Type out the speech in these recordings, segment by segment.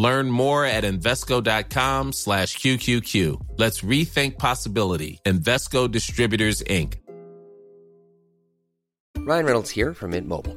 Learn more at Invesco.com slash QQQ. Let's rethink possibility. Investco Distributors, Inc. Ryan Reynolds here from Mint Mobile.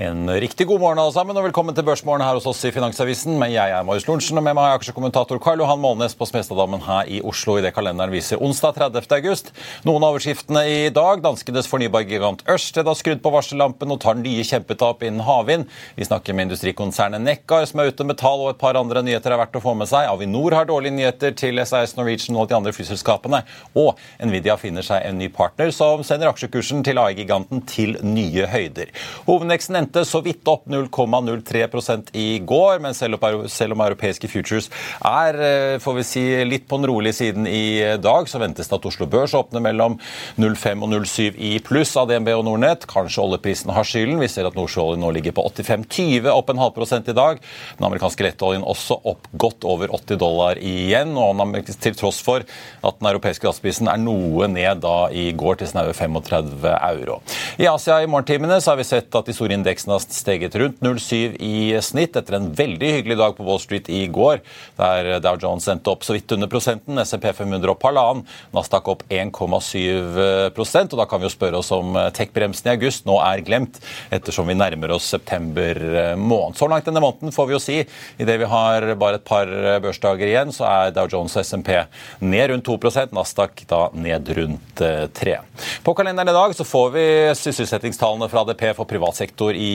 En riktig god morgen alle sammen, og velkommen til Børsmorgen her hos oss i Finansavisen. Men jeg er Marius Lorentzen, og med meg er aksjekommentator Karl Johan Målnes på Smestadammen her i Oslo i det kalenderen viser onsdag 30. august. Noen av overskriftene i dag. Danskenes fornybargigant Ørsted har skrudd på varsellampen og tar nye kjempetap innen havvind. Vi snakker med industrikonsernet Nekkar, som er ute med tall, og et par andre nyheter er verdt å få med seg. Avinor har dårlige nyheter til SAS Norwegian og de andre flyselskapene. Og Nvidia finner seg en ny partner som sender aksjekursen til AI-giganten til nye høyder. Hovedveksten endte så vidt opp 0,03% i går, men selv om, selv om europeiske futures er eh, får vi si, litt på den rolige siden i dag, så ventes det at Oslo Børs åpner mellom 0,5 og 0,7 i pluss av DNB og Nordnett. Kanskje oljeprisen har skylden. Vi ser at nordsjøoljen nå ligger på 85,20, opp en halv prosent i dag. Den amerikanske lettoljen også opp godt over 80 dollar igjen, og til tross for at den europeiske gassprisen er noe ned da i går til snaue 35 euro. I Asia i morgentimene så har vi sett at de store indeksene Indeksen har steget rundt 0,7 i snitt etter en veldig hyggelig dag på Wall Street i går, der Dow Jones endte opp så vidt under prosenten, SMP 500 opp halvannen, Nasdaq opp 1,7% og Da kan vi jo spørre oss om tech-bremsen i august nå er glemt, ettersom vi nærmer oss september måned. Så langt denne måneden får vi jo si, idet vi har bare et par børsdager igjen, så er Dow Jones og SMP ned rundt 2% Nasdaq da ned rundt 3 På kalenderen i dag så får vi sysselsettingstallene fra ADP for privat sektor i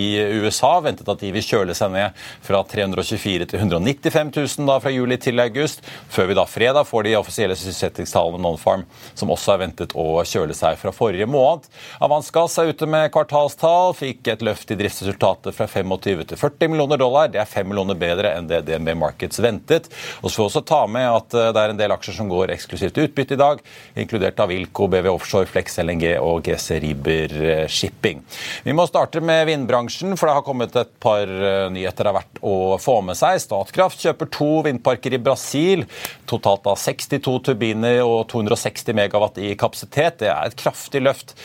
USA. Ventet at de vil kjøle seg ned fra 324 til 195 000 da fra juli til august. Før vi da fredag får de offisielle sysselsettingstallene Nonfarm, som også er ventet å kjøle seg fra forrige måned. Avans er ute med kvartalstall, fikk et løft i driftsresultatet fra 25 til 40 millioner dollar. Det er 5 millioner bedre enn det DNB Markets ventet. Og så får vi også ta med at eh, det er en del aksjer som går eksklusivt utbytte i dag, inkludert av Wilco, BV Offshore, Flex LNG og GC Riber eh, Shipping. Vi må starte med vindbransjen, for det har kommet et par eh, nyheter det er verdt å få med seg. Statkraft kjøper to vindparker i Brasil. Totalt da 62 turbiner og 260 megawatt i kapasitet. Det er et kraftig løft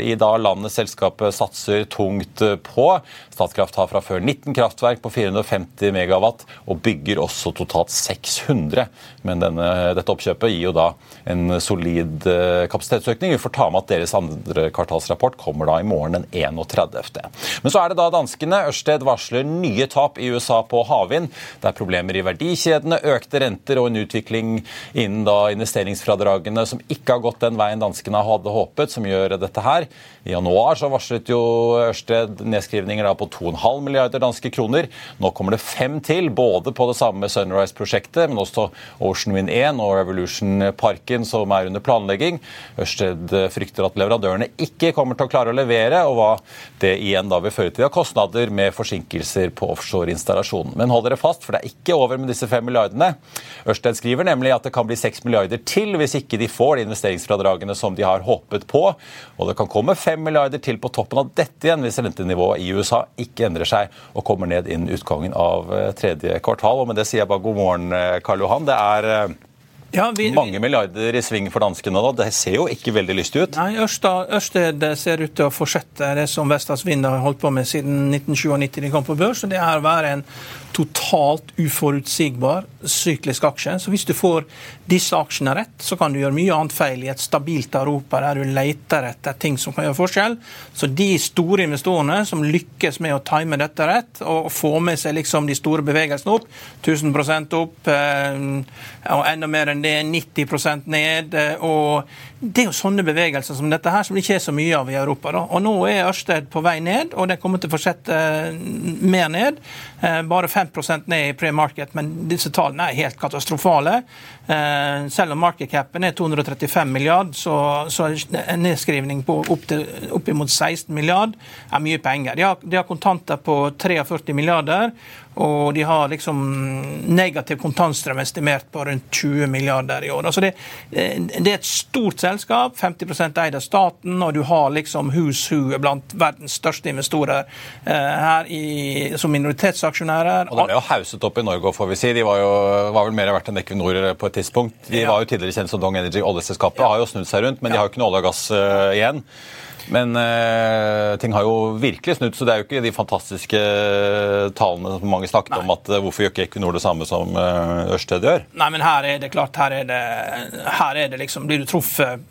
i da landet selskapet satser tungt på. Statkraft har fra før 19 kraftverk på 450 megawatt og bygger også totalt 600. Men denne, dette oppkjøpet gir jo da en solid eh, kapasitetsøkning. Vi får ta med at deres andre kvartalsrapport kommer da i morgen den 31. Men så er det da danskene. Ørsted varsler nye tap i USA på havvind. Det er problemer i verdikjedene, økte renter og en utvikling innen da investeringsfradragene som ikke har gått den veien danskene hadde håpet, som gjør dette her. I januar så varslet jo Ørsted nedskrivninger da på 2,5 milliarder danske kroner. Nå kommer det fem til, både på det samme Sunrise-prosjektet, men også Ocean Wind 1 og Revolution-parken som er under planlegging. Ørsted frykter at leverandørene ikke kommer til å klare å levere, og hva det igjen da vil føre til av kostnader med forsinkelser på offshore-installasjonen. Men hold dere fast, for det er ikke over med disse fem milliardene. Ørsted skriver nemlig at det kan bli seks milliarder til hvis ikke de får de investeringsfradragene som de har håpet på. Og det kan komme fem milliarder til på toppen av dette igjen hvis rentenivået i USA ikke endrer seg og kommer ned innen utgangen av eh, tredje kvartal. Og med det sier jeg bare god morgen, eh, Karl Johan. Det er eh, Ja, vi, Mange milliarder i sving for danskene da. Det ser jo ikke veldig lystig ut. Nei, Ørsted ser ut til å fortsette det som Vestas Vind har holdt på med siden 1997 de kom på børs. og Det er å være en totalt uforutsigbar syklisk aksje. Så hvis du får disse aksjene rett, så kan du gjøre mye annet feil i et stabilt Europa der du leter etter ting som kan gjøre forskjell. Så de store investorene som lykkes med å time dette rett og få med seg liksom de store bevegelsene opp, 1000 opp, eh, og enda mer enn det, 90% ned. Eh, og det er jo sånne bevegelser som dette her som det ikke er så mye av i Europa. Da. Og Nå er Ørsted på vei ned, og det kommer til å fortsette eh, mer ned. Bare 5% ned i pre-market, men disse tallene er helt katastrofale. Selv om market capen er 235 milliard, så, så en nedskrivning på opp til, oppimot 16 milliard er mye penger. De har, de har kontanter på 43 milliarder. Og de har liksom negativ kontantstrøm estimert på rundt 20 milliarder i år. Altså det, det, er et stort selskap, 50 eid av staten, og du har liksom who's who blant verdens største investorer eh, her i, som minoritetsaksjonærer. Og Det ble jo hauset opp i Norge, får vi si. De var jo var vel mer verdt enn Equinor på et tidspunkt. De var jo tidligere kjent som Dong Energy, oljeselskapet. Ja. Har jo snudd seg rundt, men de har jo ikke noe olje og gass uh, igjen. Men uh, ting har jo virkelig snudd, så det er jo ikke de fantastiske talene tallene som mange snakket Nei. om at uh, hvorfor gjør ikke Equinor det samme som uh, Ørsted gjør? Nei, men her er det klart, her er det, her er det liksom Blir du truffet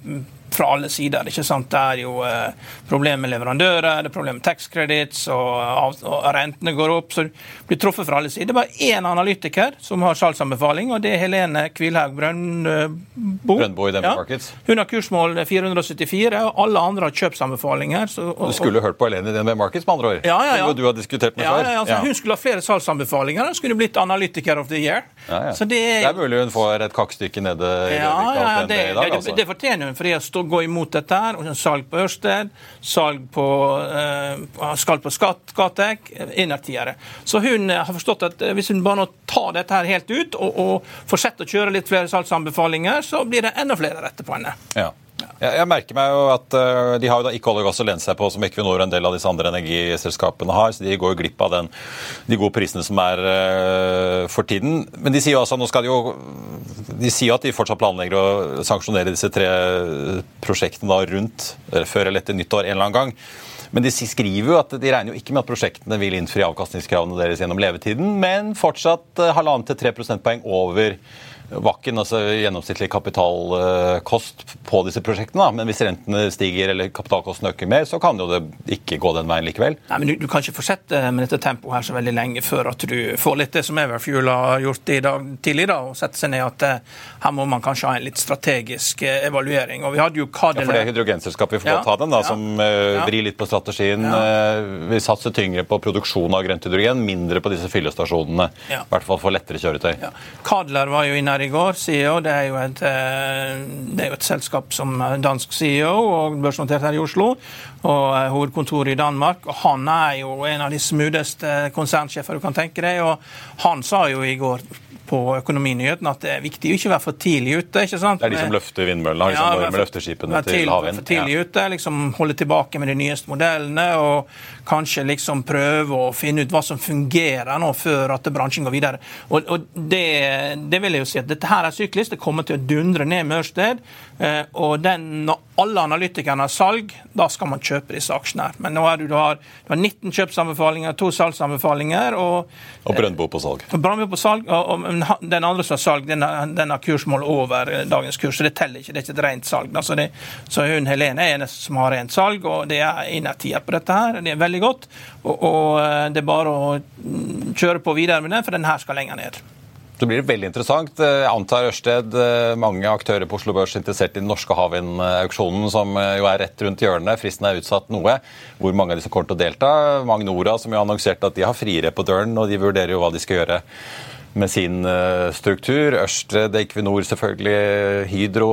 fra alle sider. ikke sant? Det er jo eh, problemer med leverandører, det er problemer med tax credits, og, og, rentene går opp. Så det blir truffet fra alle sider. Det er bare én analytiker som har salgsanbefaling, og det er Helene Kvilhaug Brøndbo. Brøndbo i ja. Markets. Hun har kursmål 474, og alle andre har kjøpsanbefalinger. Så, og, du skulle hørt på Helene i DNB Markets, med andre ord? Ja, ja, ja. Du har diskutert med ja, ja, altså, Hun skulle ha flere salgsanbefalinger. Hun skulle blitt analytiker of the year. Ja, ja. Så det, er, det er mulig hun får et kakestykke nede i ja, ja, det, i dag. Altså. Det, det fortjener hun. fordi gå imot dette her. Salg på Ørsted, salg på, eh, skal på Skattek, innertiere. Så hun har forstått at eh, hvis hun bare nå tar dette her helt ut og, og fortsetter å kjøre litt flere salgsanbefalinger, så blir det enda flere rette på henne. Ja. Jeg, merker meg jo at uh, De har jo da ikke olje og gass å lene seg på, som Equinor og en del av disse andre energiselskapene har. så De går jo glipp av den, de gode prisene som er uh, for tiden. Men de sier jo altså, nå skal de jo de sier at de fortsatt planlegger å sanksjonere disse tre prosjektene da rundt før eller etter nyttår en eller annen gang. Men de skriver jo at de regner jo ikke med at prosjektene vil innfri avkastningskravene deres gjennom levetiden, men fortsatt uh, halvannen til tre prosentpoeng over Vakken, altså gjennomsnittlig kapitalkost på disse prosjektene. Men hvis rentene stiger eller kapitalkosten øker mer, så kan jo det ikke gå den veien likevel. Nei, men Du, du kan ikke fortsette med dette tempoet her så veldig lenge før at du får litt det som Everfuel har gjort i dag tidlig, da, og sette seg ned at eh, her må man kanskje ha en litt strategisk eh, evaluering. Og vi hadde jo Kadele... Ja, for det er hydrogenselskapet, vi får ja, ta den, da, ja, som uh, ja. vrir litt på strategien. Ja. satser satse tyngre på produksjon av grønt hydrogen, mindre på disse fyllestasjonene. I hvert fall for lettere kjøretøy. Ja. Kadler var jo inne her i går, CEO. Det er jo et, eh, det er jo et selskap som dansk CEO og børsnotert her i Oslo. Og eh, hovedkontoret i Danmark. og Han er jo en av de smootheste konsernsjefer du kan tenke deg. og Han sa jo i går på Økonominyhetene at det er viktig å ikke være for tidlig ute. ikke sant? Det er de som løfter vindmøllene, liksom, ja, med løfteskipene til, til havvind. For tidlig ja. ute, liksom Holde tilbake med de nyeste modellene og kanskje liksom prøve å finne ut hva som fungerer nå, før at bransjen går videre. Og, og det, det, vil jeg jo si at Dette her er syklisk, det kommer til å dundre ned Mørsted. Ørsted. Eh, og den, når alle analytikerne har salg, da skal man kjøpe disse aksjene. her. Men nå er du, du, har, du har 19 kjøpsanbefalinger, to salgsanbefalinger. Og, og Brøndbo på salg. Og Brøndbo på salg, og, og den andre som har salg, den, den har kursmål over dagens kurs, så det teller ikke. Det er ikke et rent salg. Så, det, så hun Helene er eneste som har rent salg, og det er innertier på dette her. Det er veldig godt. Og, og eh, det er bare å kjøre på videre med den, for den her skal lenger ned. Det blir veldig interessant. Jeg antar Ørsted, eh, mange aktører på Oslo Børs interessert i den norske havvindauksjonen, som eh, jo er rett rundt hjørnet. Fristen er utsatt noe. Hvor mange av de som kommer til å delta? Magnora, som jo annonserte at de har friere på døren, og de vurderer jo hva de skal gjøre med sin eh, struktur. Ørsted, Equinor selvfølgelig, Hydro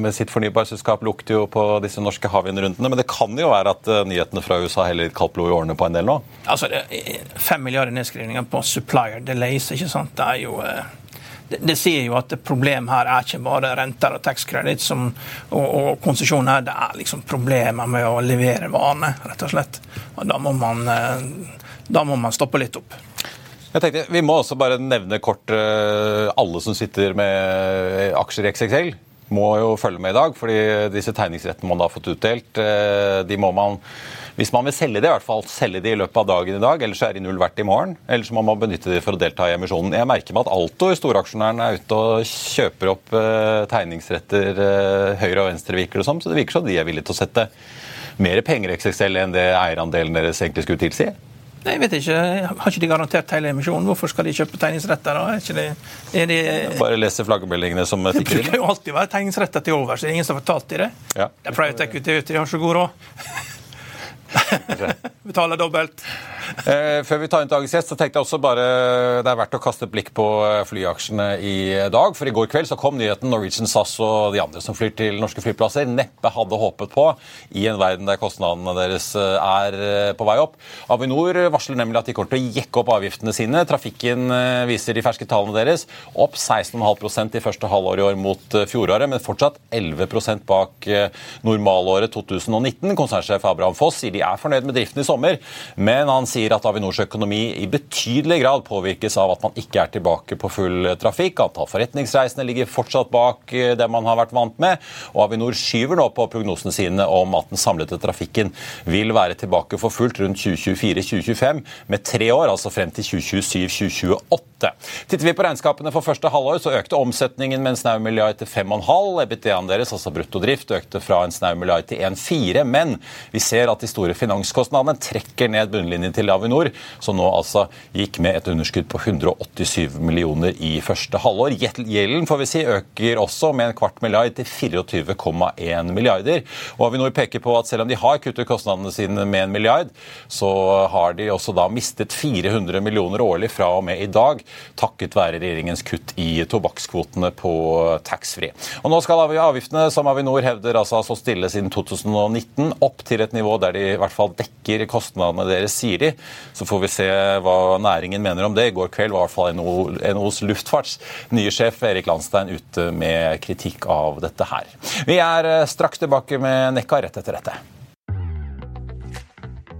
med sitt fornybarselskap lukter jo på disse norske havvindrundene. Men det kan jo være at eh, nyhetene fra USA heller litt kaldt blod i årene på en del nå? Altså, Fem milliarder nedskrivninger på supplier delays, ikke sant. Det er jo eh, det, det sier jo at problemet her er ikke bare renter og tax credit som, og, og konsesjon det er liksom problemer med å levere varene, rett og slett. Og da må man, da må man stoppe litt opp. Jeg tenkte, Vi må også bare nevne kort uh, alle som sitter med aksjer i XXL. Må jo følge med i dag, fordi disse tegningsrettene man da har fått utdelt, uh, de må man hvis man vil selge det, i hvert fall selge det i løpet av dagen i dag, ellers er de null verdt i morgen. Eller så må man benytte de for å delta i emisjonen. Jeg merker meg at Alto, storaksjonæren, er ute og kjøper opp eh, tegningsretter eh, høyre og venstre, virker det som. Så det virker som de er villige til å sette mer penger i XXL enn det eierandelen deres egentlig skulle tilsi. Nei, jeg vet ikke. Har ikke de garantert hele emisjonen? Hvorfor skal de kjøpe tegningsretter? da? Er ikke det, er de, Bare lese flaggmeldingene som. Det bruker jo alltid være tegningsretter til over, så det er ingen som har fortalt dem det. Ja. Det er private equity, de har så god råd. Betaler dobbelt. Eh, før vi tar inn dagens gjest, så tenkte jeg også bare det er verdt å kaste et blikk på eh, flyaksjene i dag. For i går kveld så kom nyheten Norwegian, SAS og de andre som flyr til norske flyplasser, neppe hadde håpet på i en verden der kostnadene deres eh, er på vei opp. Avinor varsler nemlig at de kommer til å jekke opp avgiftene sine. Trafikken viser de ferske tallene deres opp 16,5% i første halvår i år mot fjoråret, men fortsatt 11% bak normalåret 2019. Konsernsjef Abraham Foss sier de er fornøyd med driften i sommer, men han sier at Avinors økonomi i betydelig grad påvirkes av at man ikke er tilbake på full trafikk. Antall forretningsreisende ligger fortsatt bak eh, det man har vært vant med, og Avinor skyver nå på prognosene sine om at den samlede trafikken vil være tilbake for fullt rundt 2024-2025, med tre år, altså frem til 2027-2028. Titter vi på regnskapene for første halvår, så økte omsetningen med en snau milliard til 5,5. EBITDA-en deres, altså bruttodrift, økte fra en snau milliard til 1,4. Men vi ser at de store finanskostnadene trekker ned bunnlinjen til Avinor, som nå altså gikk med et underskudd på 187 millioner i første halvår. Gjelden får vi si øker også med en kvart milliard til 24,1 milliarder. Og Avinor peker på at selv om de har kuttet kostnadene sine med en milliard, så har de også da mistet 400 millioner årlig fra og med i dag, takket være regjeringens kutt i tobakkskvotene på taxfree. Og nå skal avgiftene, som Avinor hevder altså har stått stille siden 2019, opp til et nivå der de i hvert fall dekker kostnadene deres, sier de. Så får vi se hva næringen mener om det. I går kveld var i hvert fall NOs luftfarts nye sjef Erik Landstein ute med kritikk av dette her. Vi er eh, straks tilbake med Nekka rett etter dette.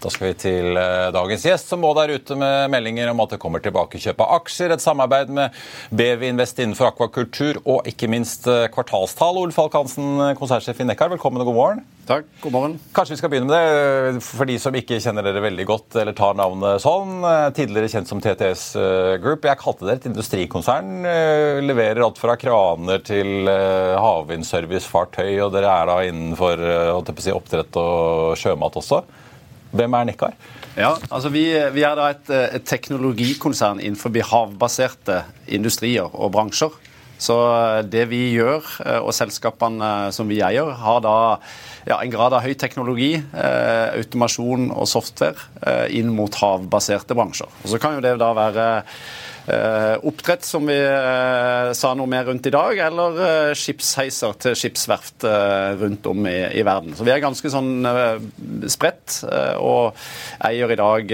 Da skal vi til eh, dagens gjest, som både er ute med meldinger om at det kommer tilbakekjøp av aksjer, et samarbeid med BV Invest innenfor akvakultur og ikke minst eh, kvartalstall. Ole Falk Hansen, konsernsjef i Nekkar, velkommen og god morgen. Takk, god morgen. Kanskje vi skal begynne med det, for de som ikke kjenner dere veldig godt eller tar navnet sånn. Tidligere kjent som TTS Group. Jeg kalte dere et industrikonsern. Leverer alt fra kraner til havvindservicefartøy, og dere er da innenfor si, oppdrett og sjømat også. Hvem er Nekkar? Ja, altså vi, vi, er da et, et teknologikonsern innenfor havbaserte industrier og bransjer. Så det vi gjør, eh, og selskapene som vi eier, har da ja, en grad av høy teknologi, eh, automasjon og software eh, inn mot havbaserte bransjer. Og Så kan jo det da være Eh, oppdrett, som vi eh, sa noe mer rundt i dag, eller eh, skipsheiser til skipsverft rundt om i, i, verden. Så vi er ganske sånn spredt, og eier i dag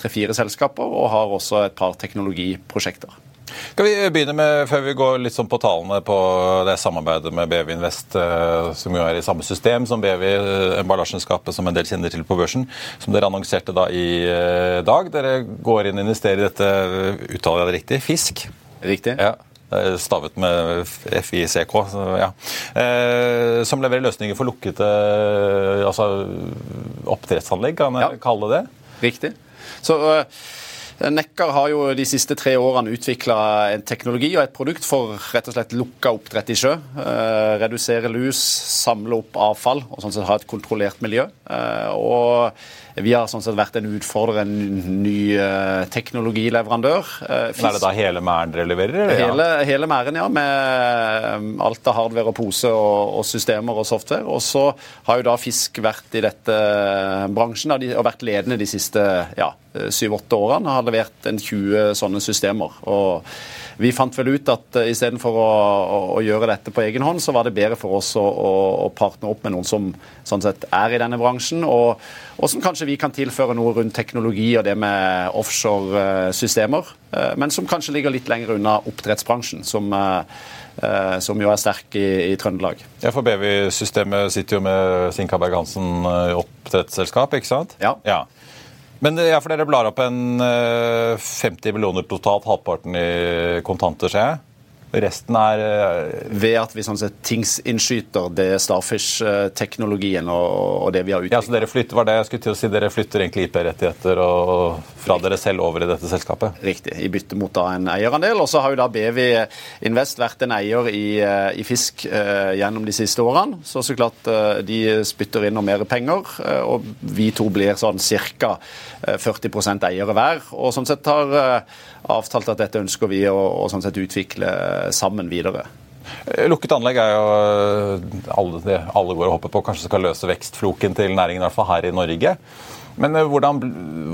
tre-fire selskaper, og har også et par teknologiprosjekter. Skal vi begynne med, Før vi går litt sånn på tallene på det samarbeidet med BV Invest, eh, som jo er i samme system som BV emballasjeselskapet som en del kjenner til på børsen, som dere annonserte da i eh, dag. Dere går inn og investerer i dette, uttaler jeg det riktig, fisk? Riktig. Ja. Stavet med FICK, ja. som leverer løsninger for lukkede altså oppdrettsanlegg, kan jeg ja. kalle det? Riktig. Så Nekkar har jo de siste tre årene utvikla en teknologi og et produkt for rett og slett lukka oppdrett i sjø. Eh, redusere lus, samle opp avfall og sånn sett ha et kontrollert miljø. Eh, og vi har sånn sett vært en utfordrer, en ny uh, teknologileverandør. Uh, Men Er det da hele Mæren dere leverer? Hele, hele Mæren, ja. Med alt av hardware og pose og, og, systemer og software. Og så har jo da Fisk vært i dette bransjen da, de, og vært ledende de siste ja, syv-åtte årene. Har levert en 20 sånne systemer. og vi fant vel ut at uh, istedenfor å, å, å gjøre dette på egen hånd, så var det bedre for oss å, å, å partne opp med noen som sånn sett er i denne bransjen, og, og, som kanskje vi kan tilføre noe rundt teknologi og det med offshore-systemer, uh, men som kanskje ligger litt lenger unna oppdrettsbransjen, som, uh, som jo er sterk i, i Trøndelag. Ja, For BV-systemet sitter jo med Sinkaberg Hansen oppdrettsselskap, ikke sant? Ja. ja. Men ja, for dere blar opp en 50 eh, millioner totalt, halvparten i kontanter, ser jeg? Resten er eh, Ved at vi sånn sett tingsinnskyter det Starfish-teknologien og, og, det vi har utviklet. Ja, så dere flytter, var det jeg skulle til å si, dere flytter egentlig IP-rettigheter fra dere selv over i dette selskapet? Riktig, i bytte mot da en eierandel. Og så har jo da BV Invest vært en eier i, eh, i Fisk eh, gjennom de siste årene. Så så klart eh, de spytter inn noe mer penger, eh, og vi to blir sånn ca. 40% eiere hver. Og sånn sett har avtalt at dette ønsker vi å, å sånn sett utvikle sammen videre. Eh, lukket anlegg er jo eh, alle, det alle går og hopper på kanskje skal løse vekstfloken til næringen, i hvert fall her i Norge. Men eh, hvordan,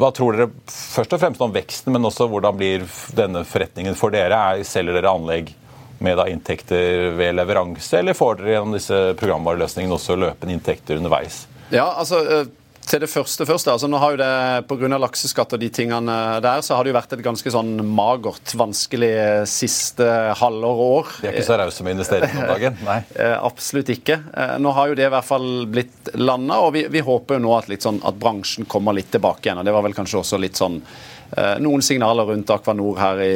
hva tror dere først og fremst om veksten, men også hvordan blir denne forretningen for dere? Er, selger dere anlegg med da inntekter ved leveranse, eller får dere gjennom disse programvareløsningene også løpende inntekter underveis? Ja, altså til det første først. altså nå har jo det Pga. lakseskatt og de tingene der, så har det jo vært et ganske sånn magert, vanskelig siste halvår og år. De er ikke så rause med investering om dagen? Nei. Eh, absolutt ikke. Eh, nå har jo det i hvert fall blitt landa, og vi, vi håper jo nå at, sånn, at bransjen kommer litt tilbake igjen. og Det var vel kanskje også litt sånn noen signaler rundt Aquanor her i,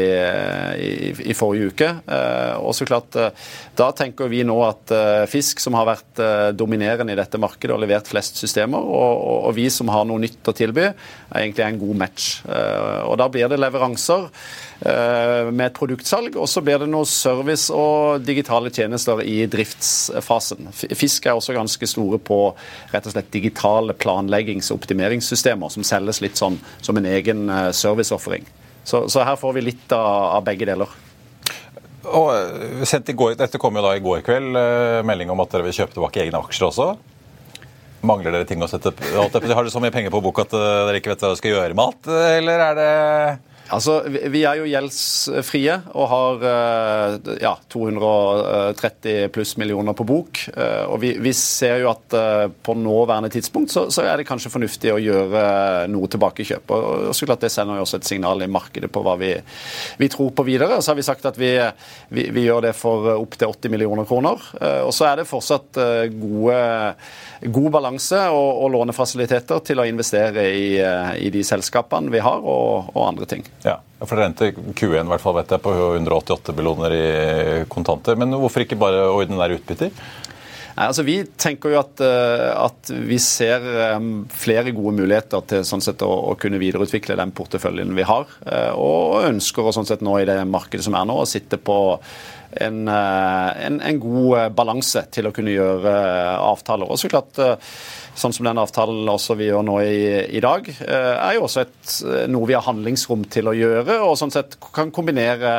i, i forrige uke. Eh, og så klart, eh, Da tenker vi nå at Fisk, som har vært dominerende i dette markedet og levert flest systemer, og, og, og vi som har noe nytt å tilby, er egentlig en god match. Og Da blir det leveranser. Eh, med et produktsalg. Og så blir det noe service og digitale tjenester i driftsfasen. Fisk er også ganske store på rett og slett digitale planleggings- og optimeringssystemer, som selges litt sånn som en egen eh, serviceoffering. Så, så her får vi litt av, av begge deler. Og eh, sendt i går, Dette kom jo da i går kveld, melding om at dere vil kjøpe tilbake egne aksjer også. Mangler dere ting å sette Har dere så mye penger på bok at dere ikke vet hva dere skal gjøre med alt, eller er det Altså, Vi er jo gjeldsfrie og har eh, ja, 230 pluss millioner på bok. Eh, og vi, vi ser jo at eh, på nåværende tidspunkt så, så, er det kanskje fornuftig å gjøre noe tilbakekjøp. Og så klart Det sender jo også et signal i markedet på hva vi, vi tror på videre. Så har vi sagt at vi, vi, vi gjør det for opptil 80 millioner kroner. Og så er det fortsatt gode, god balanse og, og lånefasiliteter til å investere i, i de selskapene vi har, og, og andre ting. Ja, for Dere rente Q1 i hvert fall vet jeg, på 188 millioner i kontanter. Men hvorfor ikke bare ordinære utbytter? Nei, altså Vi tenker jo at, eh, at vi ser eh, flere gode muligheter til sånn sett å, å, kunne videreutvikle den porteføljen vi har. Eh, og ønsker å sånn sett nå i det markedet som er nå, å sitte på en, en, en god balanse til å kunne gjøre avtaler. Og så klart sånn som den avtalen også vi gjør nå i, i dag, er jo også et, noe vi har handlingsrom til å gjøre, og sånn sett kan kombinere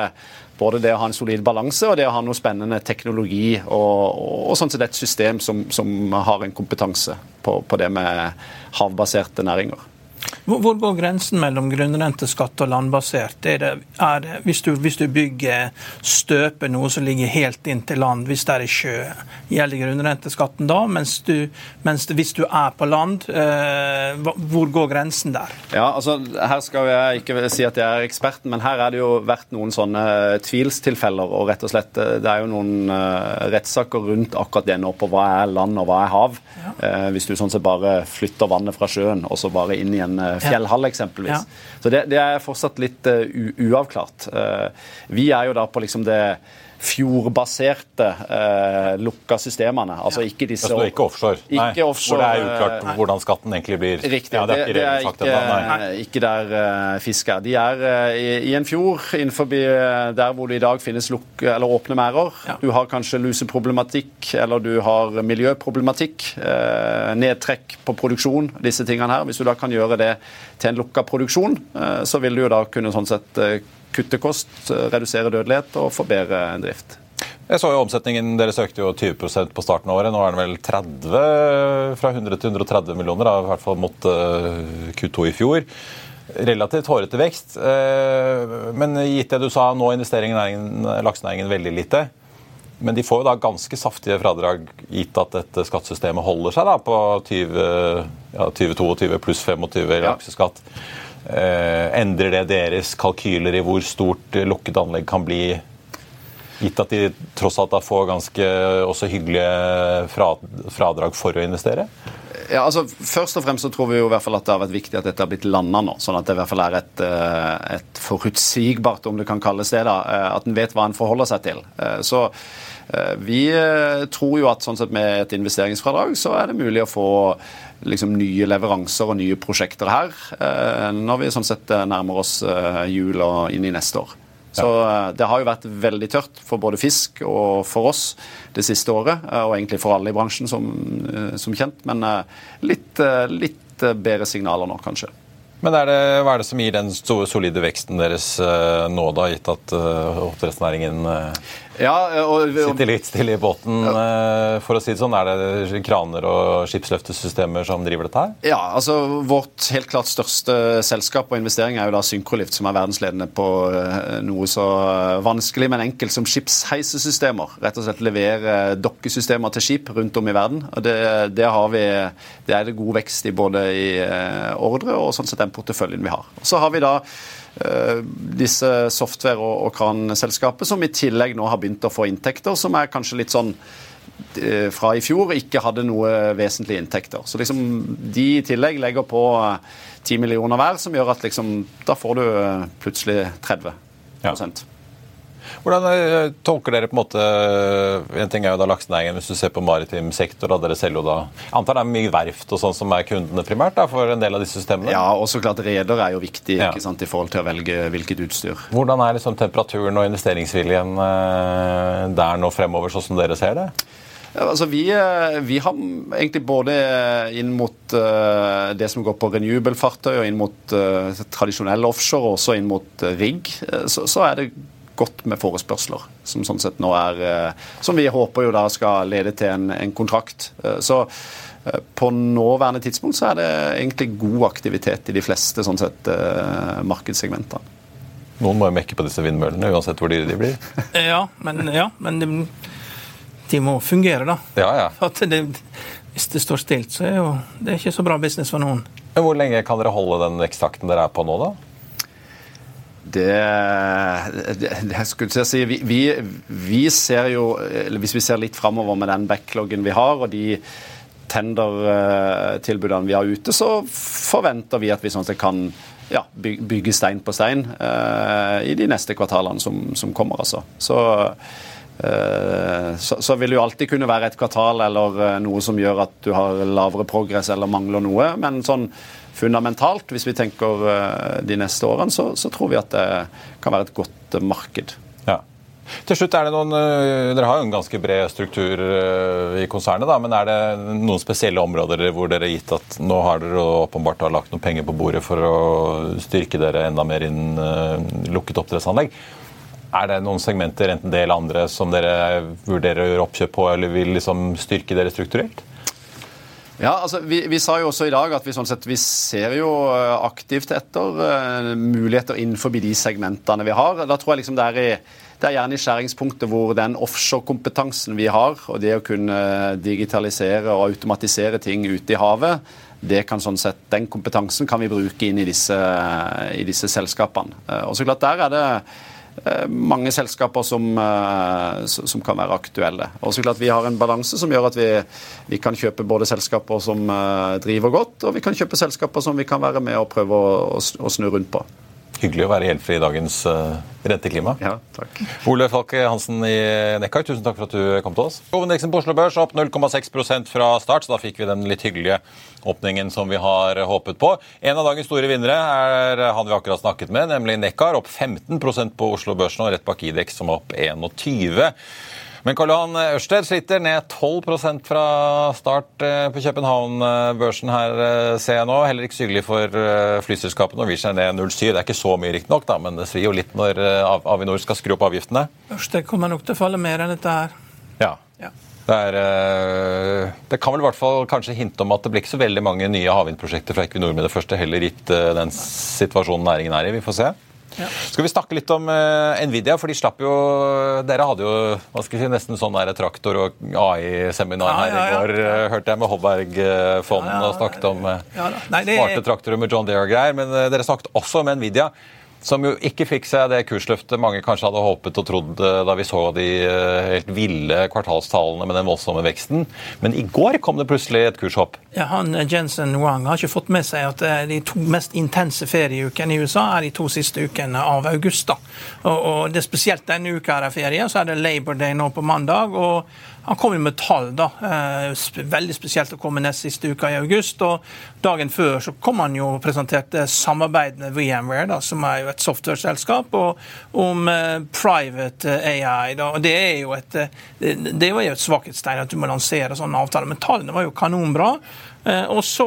både det å ha en solid balanse og det å ha noe spennende teknologi og, og sånn sett et system som, som har en kompetanse på, på det med havbaserte næringer. Hvor går grensen mellom grunnrenteskatt og landbasert? Er det, er det, hvis, du, hvis, du, bygger støpe noe som ligger helt inn til land, hvis det er i sjø, gjelder grunnrenteskatten da? Mens, du, mens hvis du er på land, eh, hvor går grensen der? Ja, altså Her skal jeg ikke si at jeg er eksperten, men her er det jo vært noen sånne tvilstilfeller. og rett og slett, eh, Det er jo noen uh, rettssaker rundt akkurat det nå på hva er land og hva er hav. Ja. Uh, hvis du sånn sett bare flytter vannet fra sjøen og så bare inn i en uh, fjellhall, eksempelvis. Ja. Så det, det, er fortsatt litt uh, uavklart. Uh, vi er jo da på liksom det fjordbaserte eh, lukka systemene. Altså ikke disse altså, ikke offshore? Ikke nei, offshore, hvor det er uklart nei. hvordan skatten egentlig blir Riktig. Ja, det, er ikke, det er ikke, ikke, der uh, fisk er. De er uh, i, i, en fjord innenfor der hvor det i dag finnes luk, eller åpne merder. Ja. Du har kanskje luseproblematikk, eller du har miljøproblematikk. Uh, nedtrekk på produksjon, disse tingene her. Hvis du da kan gjøre det til en lukka produksjon, så vil du jo da kunne sånn sett kutte kost, redusere dødelighet og forbedre drift. Jeg så jo Omsetningen deres økte jo 20% på starten av året. Nå er den vel 30, fra 100 til 130 millioner, da, i hvert fall mot uh, Q2 i fjor. Relativt hårete vekst. Uh, men gitt det du sa, nå investerer laksenæringen veldig lite. Men de får jo da ganske saftige fradrag, gitt at dette skattesystemet holder seg da på 20, ja, 2022 pluss 25 i lakseskatt. Ja. Eh, endrer det deres kalkyler i hvor stort lukket anlegg kan bli? Gitt at de tross alt får ganske også hyggelige fradrag for å investere? Ja, altså Først og fremst så tror vi jo i hvert fall at det har vært viktig at dette har blitt landa nå. Sånn at det i hvert fall er et, eh, et forutsigbart, om det kan kalles det. da, eh, At en vet hva en forholder seg til. Så vi tror jo at sånn sett med et investeringsfradrag så er det mulig å få liksom nye leveranser og nye prosjekter her eh, når vi sånn sett eh, nærmer oss eh, jul og inn i neste år. Så Det har jo vært veldig tørt for både fisk og for oss det siste året, og egentlig for alle i bransjen, som, som kjent. Men litt, litt bedre signaler nå, kanskje. Men er det, Hva er det som gir den solide veksten deres nå, da, gitt at oppdrettsnæringen ja, og, og, sitter litt stille i båten? Ja. for å si det sånn, Er det kraner og skipsløftesystemer som driver dette her? Ja, altså Vårt helt klart største selskap og investering er jo da Synkrolift, som er verdensledende på noe så vanskelig, men enkelt som skipsheisesystemer. Rett og slett levere dokkesystemer til skip rundt om i verden. og Det, det har vi, det er det god vekst i både i ordre og sånn sett den porteføljen vi har. Så har vi da disse software- og, og kranselskapet som i tillegg nå har begynt å få inntekter, som er kanskje litt sånn uh, fra i fjor ikke hadde noe vesentlige inntekter. Så liksom de i tillegg legger på 10 uh, millioner hver, som gjør at liksom, da får du plutselig 30 ja. Hvordan eh, tolker dere på en måte En ting er jo da laksenæringen, hvis du ser på maritim sektor, da dere selger jo da Antar det er mye verft og sånn som er kundene primært da, for en del av disse systemene? Ja, og så klart reder er jo viktig ja. ikke sant, i forhold til å velge hvilket utstyr. Hvordan er liksom temperaturen og investeringsviljen eh, der nå fremover, sånn som dere ser det? Ja, altså vi, eh, vi, har egentlig både inn mot uh, det som går på renewable-fartøy, og inn mot uh, tradisjonell offshore, og også inn mot rigg, så, så, er det godt med forespørsler, som sånn sett nå er eh, Som vi håper jo da skal lede til en, en kontrakt. Eh, så eh, på nåværende tidspunkt så er det egentlig god aktivitet i de fleste sånn sett markedssegmentene. Noen må jo mekke på disse vindmøllene, uansett hvor dyre de blir. Ja, men, ja, men de, de må fungere, da. Ja, ja. At det, hvis det står stilt, så er jo det er ikke så bra business for noen. Men Hvor lenge kan dere holde den veksttakten dere er på nå, da? Det, det, det skulle jeg si, vi, vi, vi ser jo, Hvis vi ser litt framover med den backloggen vi har, og de tendertilbudene vi har ute, så forventer vi at vi sånn sett kan ja, bygge stein på stein uh, i de neste kvartalene som, som kommer. altså. Så, uh, så, så, vil det jo alltid kunne være et kvartal eller uh, noe som gjør at du har lavere progress eller mangler noe. Men sånn fundamentalt, hvis vi tenker de neste årene, så, så tror vi at det kan være et godt marked. Til slutt er det noen, eh, Dere har jo en ganske bred struktur eh, i konsernet, da, men er det noen spesielle områder hvor dere har gitt at nå har dere åpenbart har lagt noen penger på bordet for å styrke dere enda mer innen lukket oppdrettsanlegg? Er det noen segmenter, enten det eller andre, som dere vurderer å gjøre oppkjøp på, eller vil liksom styrke dere strukturelt? Ja, altså, vi, vi, sa jo også i dag at vi, sånn sett, vi ser jo aktivt etter uh, muligheter innenfor de segmentene vi har. Da tror jeg liksom det er i det er gjerne i skjæringspunktet hvor den offshorekompetansen vi har, og det å kunne digitalisere og automatisere ting ute i havet, sånn sett, den kompetansen kan vi bruke inn i disse, i disse selskapene. Eh, og så klart Der er det eh, mange selskaper som, eh, som, kan være aktuelle. Og så klart Vi har en balanse som gjør at vi, vi, kan kjøpe både selskaper som driver godt, og vi kan kjøpe selskaper som vi kan være med og prøve å, å, å snu rundt på. Hyggelig å være gjeldfri i dagens uh, renteklima. Ja, takk. Ole Falke Hansen i Nekkar, tusen takk for at du kom til oss. Hovedindeksen på Oslo Børs opp 0,6% fra start, så da fikk vi den litt hyggelige åpningen som vi har håpet på. En av dagens store vinnere er han vi akkurat snakket med, nemlig Nekkar, opp 15% på Oslo Børs nå, rett bak Idex som er opp 21 men Karl Johan Ørsted sliter ned 12% fra start eh, på København-børsen her, eh, ser jeg nå. Heller ikke så hyggelig for eh, flyselskapet. Norwegian er ned 0,7. Det er ikke så mye, riktignok, men det svir jo litt når Avinor skal skru opp avgiftene. Ørsted kommer nok til å falle mer enn dette her. Ja. ja. Det, er, det, kan vel i hvert fall kanskje hinte om at det blir ikke så veldig mange nye havvindprosjekter fra Equinor med det første, heller gitt den situasjonen næringen er i. Vi får se. Ja. Skal vi snakke litt om uh, Nvidia? for de slapp jo Dere hadde jo hva skal vi si, nesten sånn der traktor- og AI-seminar her ja, ja, i går, uh, hørte jeg med Hobberg-fonden og snakket om uh, Nei, det... smarte traktorer med John Deere og greier. Men dere snakket også om Nvidia. Som jo ikke fikk seg det kursløftet mange kanskje hadde håpet og trodd eh, da vi så de eh, helt ville kvartalstallene med den voldsomme veksten. Men i går kom det plutselig et kurshopp. Ja, han eh, Jensen Wang har ikke fått med seg at de to mest intense ferieukene i USA er de to siste ukene av august. da. Og, og det er Spesielt denne uka er ferie, så er det Labor Day nå på mandag. og han kom jo med tall, da. Eh, veldig spesielt å komme nest siste uka i august. og Dagen før så kom han jo og presenterte samarbeid med VMware, da, som er jo et software-selskap, om eh, private AI. Da. og Det er jo et, det var jo et svakhetstegn at du må lansere sånne avtaler, men tallene var jo kanonbra. Eh, og så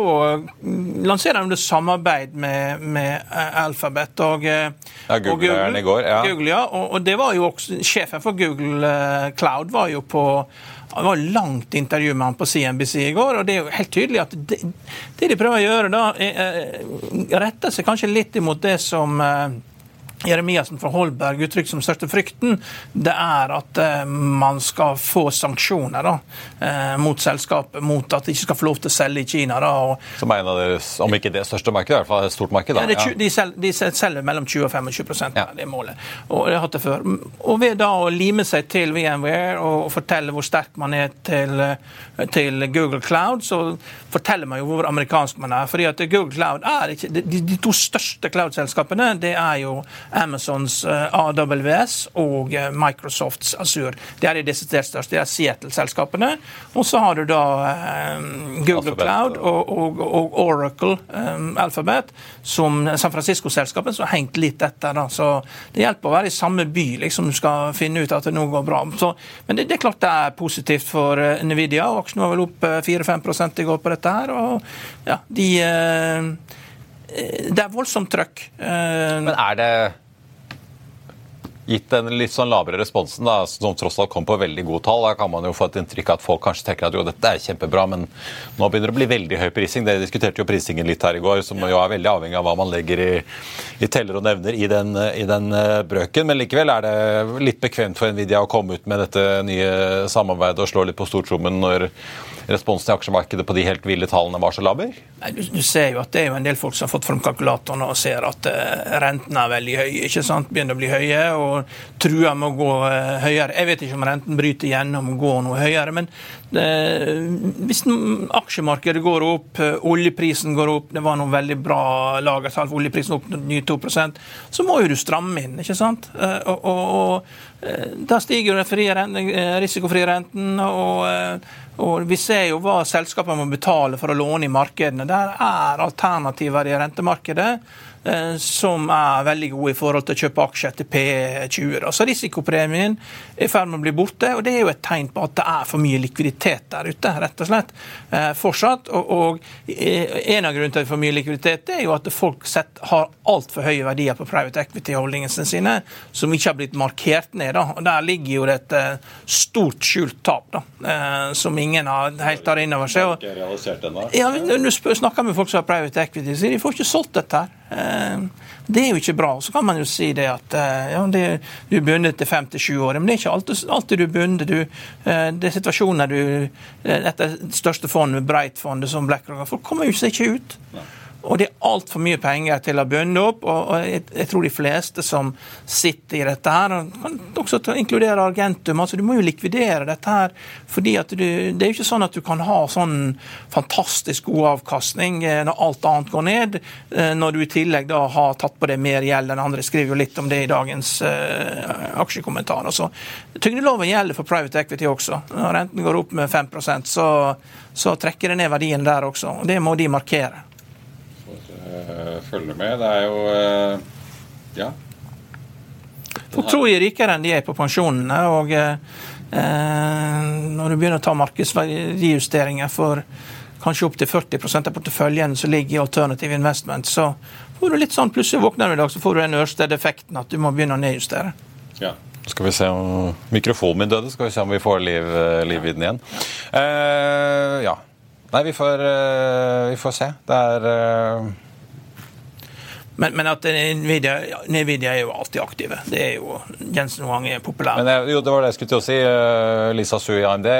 mm, lanserer de samarbeid med, med eh, Alphabet og, eh, ja, Google, og Google. Går, ja. Google ja. Og, og, det var jo også, Sjefen for Google Cloud var jo på det var langt intervju med han på CNBC i går, og det er jo helt tydelig at det, det de prøver å gjøre da, er, retter seg kanskje litt imot det som Jeremiassen fra Holberg uttrykt som største frykten, det er at eh, man skal få sanksjoner da, eh, mot selskapet, mot at de ikke skal få lov til å selge i Kina. Da, og, som er en av deres, om ikke det største markedet, i hvert fall et stort marked? Da. Ja, de, selger, de, selger, mellom 20 og 25 ja. det er målet. Og det har hatt det før. Og ved da å lime seg til VMware og fortelle hvor sterk man er til, til Google Cloud, så forteller man jo hvor amerikansk man er. fordi at Google Cloud er ikke, De, de to største cloud-selskapene det er jo Amazons eh, AWS og eh, Microsofts Azure. Det er de desidert største. Det er Seattle-selskapene. Og så har du da um, Google Alphabet. Cloud og, og, og Oracle um, Alphabet, som San Francisco-selskapet, som har hengt litt etter. Da. Så det hjelper å være i samme by liksom du skal finne ut at det nå går bra. Så, men det, det, er klart det er positivt for Nvidia. Aksjen var vel opp 4-5 i går på dette her. og ja, de det er voldsomt trøkk. Men er det Gitt den litt sånn lavere responsen, da, som tross alt kom på veldig gode tall, da kan man jo få et inntrykk av at folk kanskje tenker at jo, dette er kjempebra, men nå begynner det å bli veldig høy prising. Dere diskuterte jo prisingen litt her i går, som jo er veldig avhengig av hva man legger i, i teller og nevner i den, i den eh, brøken. Men likevel er det litt bekvemt for Nvidia å komme ut med dette nye samarbeidet og slå litt på stortrommen når responsen i aksjemarkedet på de helt ville tallene var så laber? Du, du, ser jo at det er jo en del folk som har fått fram kalkulatoren og ser at uh, rentene er veldig høye. ikke sant? Begynner å bli høye og truer med å gå uh, høyere. Jeg vet ikke om renten bryter gjennom og går noe høyere, men uh, hvis aksjemarkedet går opp, oljeprisen går opp, det var noen veldig bra lagersalg, oljeprisen opp nye 2% så må jo du stramme inn, ikke sant? og, og, og da stiger den risikofrie renten. og og Vi ser jo hva selskapene må betale for å låne i markedene. Der er alternativer i rentemarkedet Eh, som er veldig gode i forhold til å kjøpe aksjer til P20. Så risikopremien er i ferd med å bli borte, og det er jo et tegn på at det er for mye likviditet der ute, rett og slett. Eh, fortsatt. Og, og en av grunnene til for mye likviditet er jo at folk sett, har altfor høye verdier på private equity-holdingene sine, som ikke har blitt markert ned. Da. Og Der ligger jo det et stort skjult tap, da, som ingen har helt tar inn over seg. Ja, Når du snakker med folk som har private equity, sier de får ikke solgt dette her. Eh, det er jo ikke bra. Så kan man jo si det at eh, ja, det, du er bundet til fem til sju år. Men det er ikke alltid, alltid du bundet. Eh, det er situasjoner du Dette største fondet, Breit-fondet, som BlackRock Folk kommer jo seg ikke ut. Og det er altfor mye penger til å bønne opp. Og jeg, tror de fleste som sitter i dette her, kan også inkludere Argentum. altså Du må jo likvidere dette her. fordi at du, Det er jo ikke sånn at du kan ha sånn fantastisk god avkastning eh, når alt annet går ned, eh, når du i tillegg da har tatt på deg mer gjeld enn andre. Skriver jo litt om det i dagens uh, aksjekommentarer. Så Tyngdeloven gjelder for private equity også. Når renten går opp med 5% så, så trekker det ned verdien der også. og Det må de markere. Eh, følge med. Det er jo uh, Ja. Folk tror jeg er rikere enn de er på pensjonene. og eh, Når du begynner å ta markedsverdijusteringer for kanskje opptil 40% av porteføljen som ligger i alternative investment, så får du litt sånn plutselig våkner du i dag, så får du den Ørsted-effekten at du må begynne å nedjustere. Ja. Skal vi se om Mikrofonen min døde, skal vi se om vi får liv, liv i den igjen. Uh, ja. Nei, vi får, uh, vi får se. Det er uh men, men, at Nvidia, Nvidia, er jo alltid aktive. Det er jo Jensen Wang er populær. Men jo, Det var det jeg skulle til å si. Eh, Lisa Su i AMD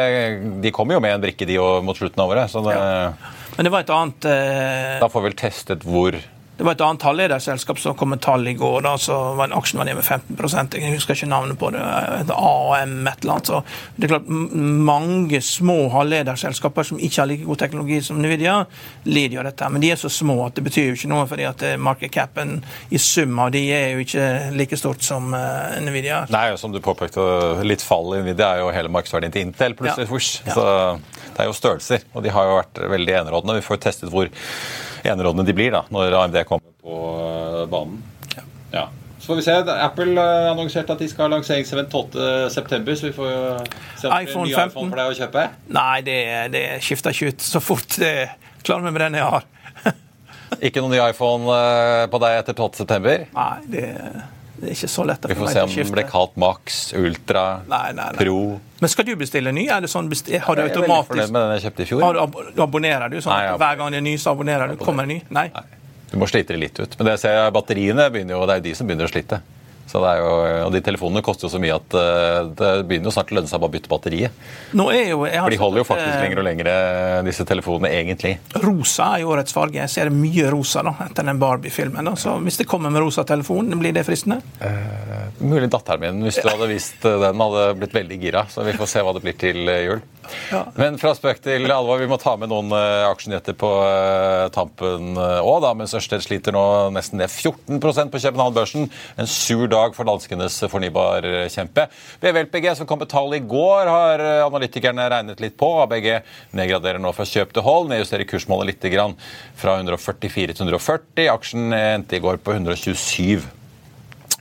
de kommer jo med en brikke de mot slutten av året. så Det... Ja. Men det var et annet eh... Da får vi vel testet hvor det var et annet halvlederselskap som kom med tall i går. da, så var Aksjen var ned med 15 Jeg husker ikke navnet på det. AM et eller annet. så det er klart Mange små halvlederselskaper som ikke har like god teknologi som Nvidia, lider av dette. Men de er så små at det betyr jo ikke noe, fordi at eh, market capen i sum av de er jo ikke like stort som uh, Nvidia. Nei, og som du påpekte, litt fall i Nvidia er jo hele markedsverdien til Intel plutselig. Ja. Så det er jo størrelser, og de har jo vært veldig enerådende. Vi får testet hvor enerådene de blir da, når AMD kommer på eh, banen. Ja. ja. Så får vi se. Apple annonserte at de skal ha lanseringsevent 12.9., så vi får se om det er en ny 15. iPhone for deg å kjøpe. Nei, det, det skifter ikke ut så fort. Det klarer vi med den jeg har. ikke noen ny iPhone uh, på deg etter 12.9.? Nei, det det er ikke så lett å Vi får se om det blir kalt Max, Ultra, nei, nei, nei. Pro. Men skal du bestille ny? Er det sånn. Har du automatisk... Jeg er veldig fornøyd med den jeg kjøpte i fjor. Har du abonnerer du? Sånn at hver gang det er ny, så abonnerer du? Kommer det ny? Nei. Du må slite det litt ut. Men det ser jeg, batteriene begynner jo, det er jo de som begynner å slite. Så det er jo, og De telefonene koster jo så mye at uh, det begynner jo snart å lønne seg å bare bytte batteriet. Nå er jo, For de holder jo faktisk lenger og lenger, disse telefonene, egentlig. Rosa er jo årets farge. Jeg ser mye rosa da, etter den Barbie-filmen. Så Hvis det kommer med rosa telefon, blir det fristende? Eh, mulig datteren min, hvis du hadde visst den, hadde blitt veldig gira. Så vi får se hva det blir til jul. Ja. Men fra spøk til alvor, vi må ta med noen uh, aksjenyheter på uh, tampen òg, uh, mens Ørsted sliter nå nesten ned 14% på København-børsen. En sur dag for danskenes fornybarkjempe. BVLPG, som kom med tall i går, har analytikerne regnet litt på. ABG nedgraderer nå fra kjøp til hold, nedjusterer kursmålet litt grann, fra 144 til 140. Aksjen endte i går på 127.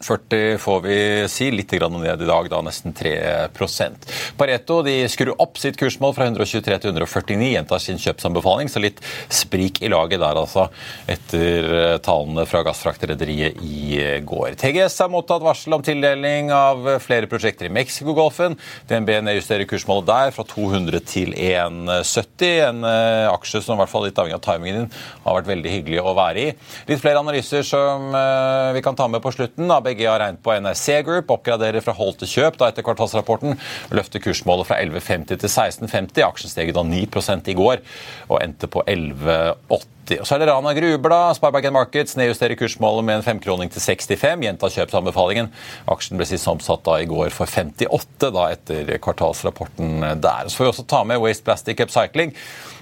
40 får vi si, litt ned i dag, da nesten 3% Pareto de skrur opp sitt kursmål fra 123 til 149, gjentar sin kjøpsanbefaling, så litt sprik i laget der, altså, etter talene fra gassfraktrederiet i går. TGS har mottatt varsel om tildeling av flere prosjekter i Mexicogolfen. DNB nedjusterer kursmålet der fra 200 til 170, en eh, aksje som i hvert fall litt avhengig av timingen din har vært veldig hyggelig å være i. Litt flere analyser som eh, vi kan ta med på slutten. da, Har regnet på NRC Group, oppgraderer fra hold til kjøp da etter kvartalsrapporten. Løfter kursmålet fra 11,50 til 16,50. Aksjen steg da 9 i går og endte på 11,80. Og så er det Rana Grublad. Sparebank Markets nedjusterer kursmålet med en femkroning til 65. Gjentar kjøpsanbefalingen. Aksjen ble sist omsatt da i går for 58 da etter kvartalsrapporten der. Så får vi også ta med Waste Plastic Upcycling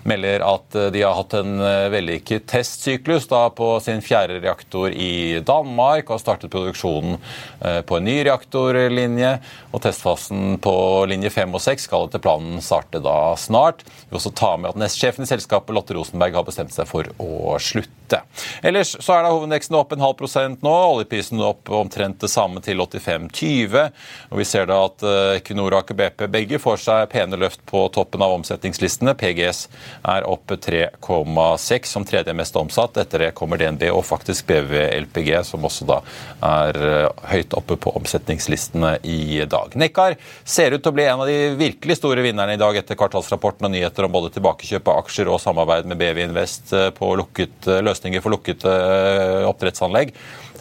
melder at eh, de har hatt en eh, vellykket testsyklus da på sin fjerde reaktor i Danmark og har startet produksjonen eh, på en ny reaktorlinje. og Testfasen på linje 5 og 6 skal etter planen starte da snart. Vi vil også ta med at nestsjefen i selskapet, Lotte Rosenberg, har bestemt seg for å slutte. Ellers så er da hovedindeksen opp en halv prosent nå. Oljeprisen opp omtrent det samme til 85,20. Og vi ser da at Equinor og Aker BP begge får seg pene løft på toppen av omsetningslistene. PGS er opp 3,6 som tredje mest omsatt. Etter det kommer DNB og faktisk BV LPG, som også da er eh, høyt oppe på omsetningslistene i dag. Nekkar ser ut til å bli en av de virkelig store vinnerne i dag etter kvartalsrapporten og nyheter om både tilbakekjøp av aksjer og samarbeid med BV Invest eh, på lukket, eh, løsninger for lukkede oppdrettsanlegg.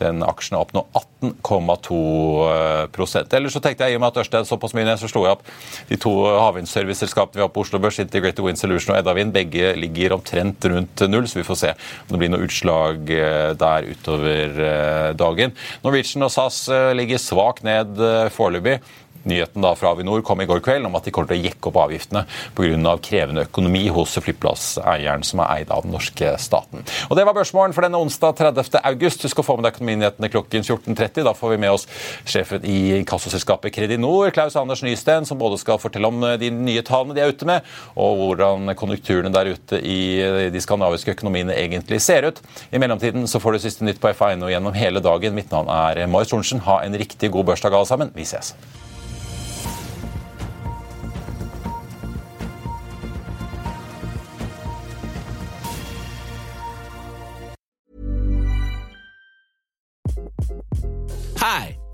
Den aksjen er opp nå 18,2% Ellers så tenkte jeg, i og med at Ørsted såpass mye ned, så slo jeg opp de to havvindserviceselskapene vi har på Oslo Børs, Integrated Wind Solution og Edda Vind. Begge ligger omtrent rundt null, så vi får se om det blir noe utslag eh, der utover eh, dagen. Norwegian og SAS eh, ligger svakt ned foreløpig. Nyheten da fra Avinor kom i går kveld om at de kommer til å jekke opp avgiftene pga. krevende økonomi hos flyplasseieren som er eid av den norske staten. Og Det var børsmålen for denne onsdag 30. august. Husk å få med deg økonominyhetene klokken 14.30. Da får vi med oss sjefen i inkassoselskapet Kredinor, Klaus Anders Nysten, som både skal fortelle om de nye tallene de er ute med, og hvordan konjunkturene der ute i de skandinaviske økonomiene egentlig ser ut. I mellomtiden så får du siste nytt på FA1 gjennom hele dagen. Mitt navn er Marius Thorensen. Ha en riktig god børsdag alle sammen. Vi ses.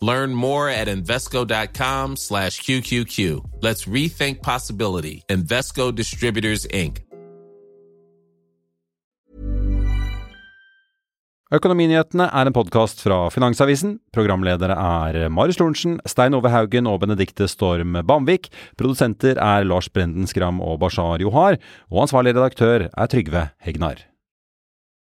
Learn more at Invesco.com slash QQQ. Let's rethink possibility. Investco Distributors, Inc. Økonominyhetene er en podkast fra Finansavisen. Programledere er Marius Lorentzen, Stein Ove Haugen og Benedikte Storm Bamvik. Produsenter er Lars Brenden Skram og Bashar Johar. Og ansvarlig redaktør er Trygve Hegnar.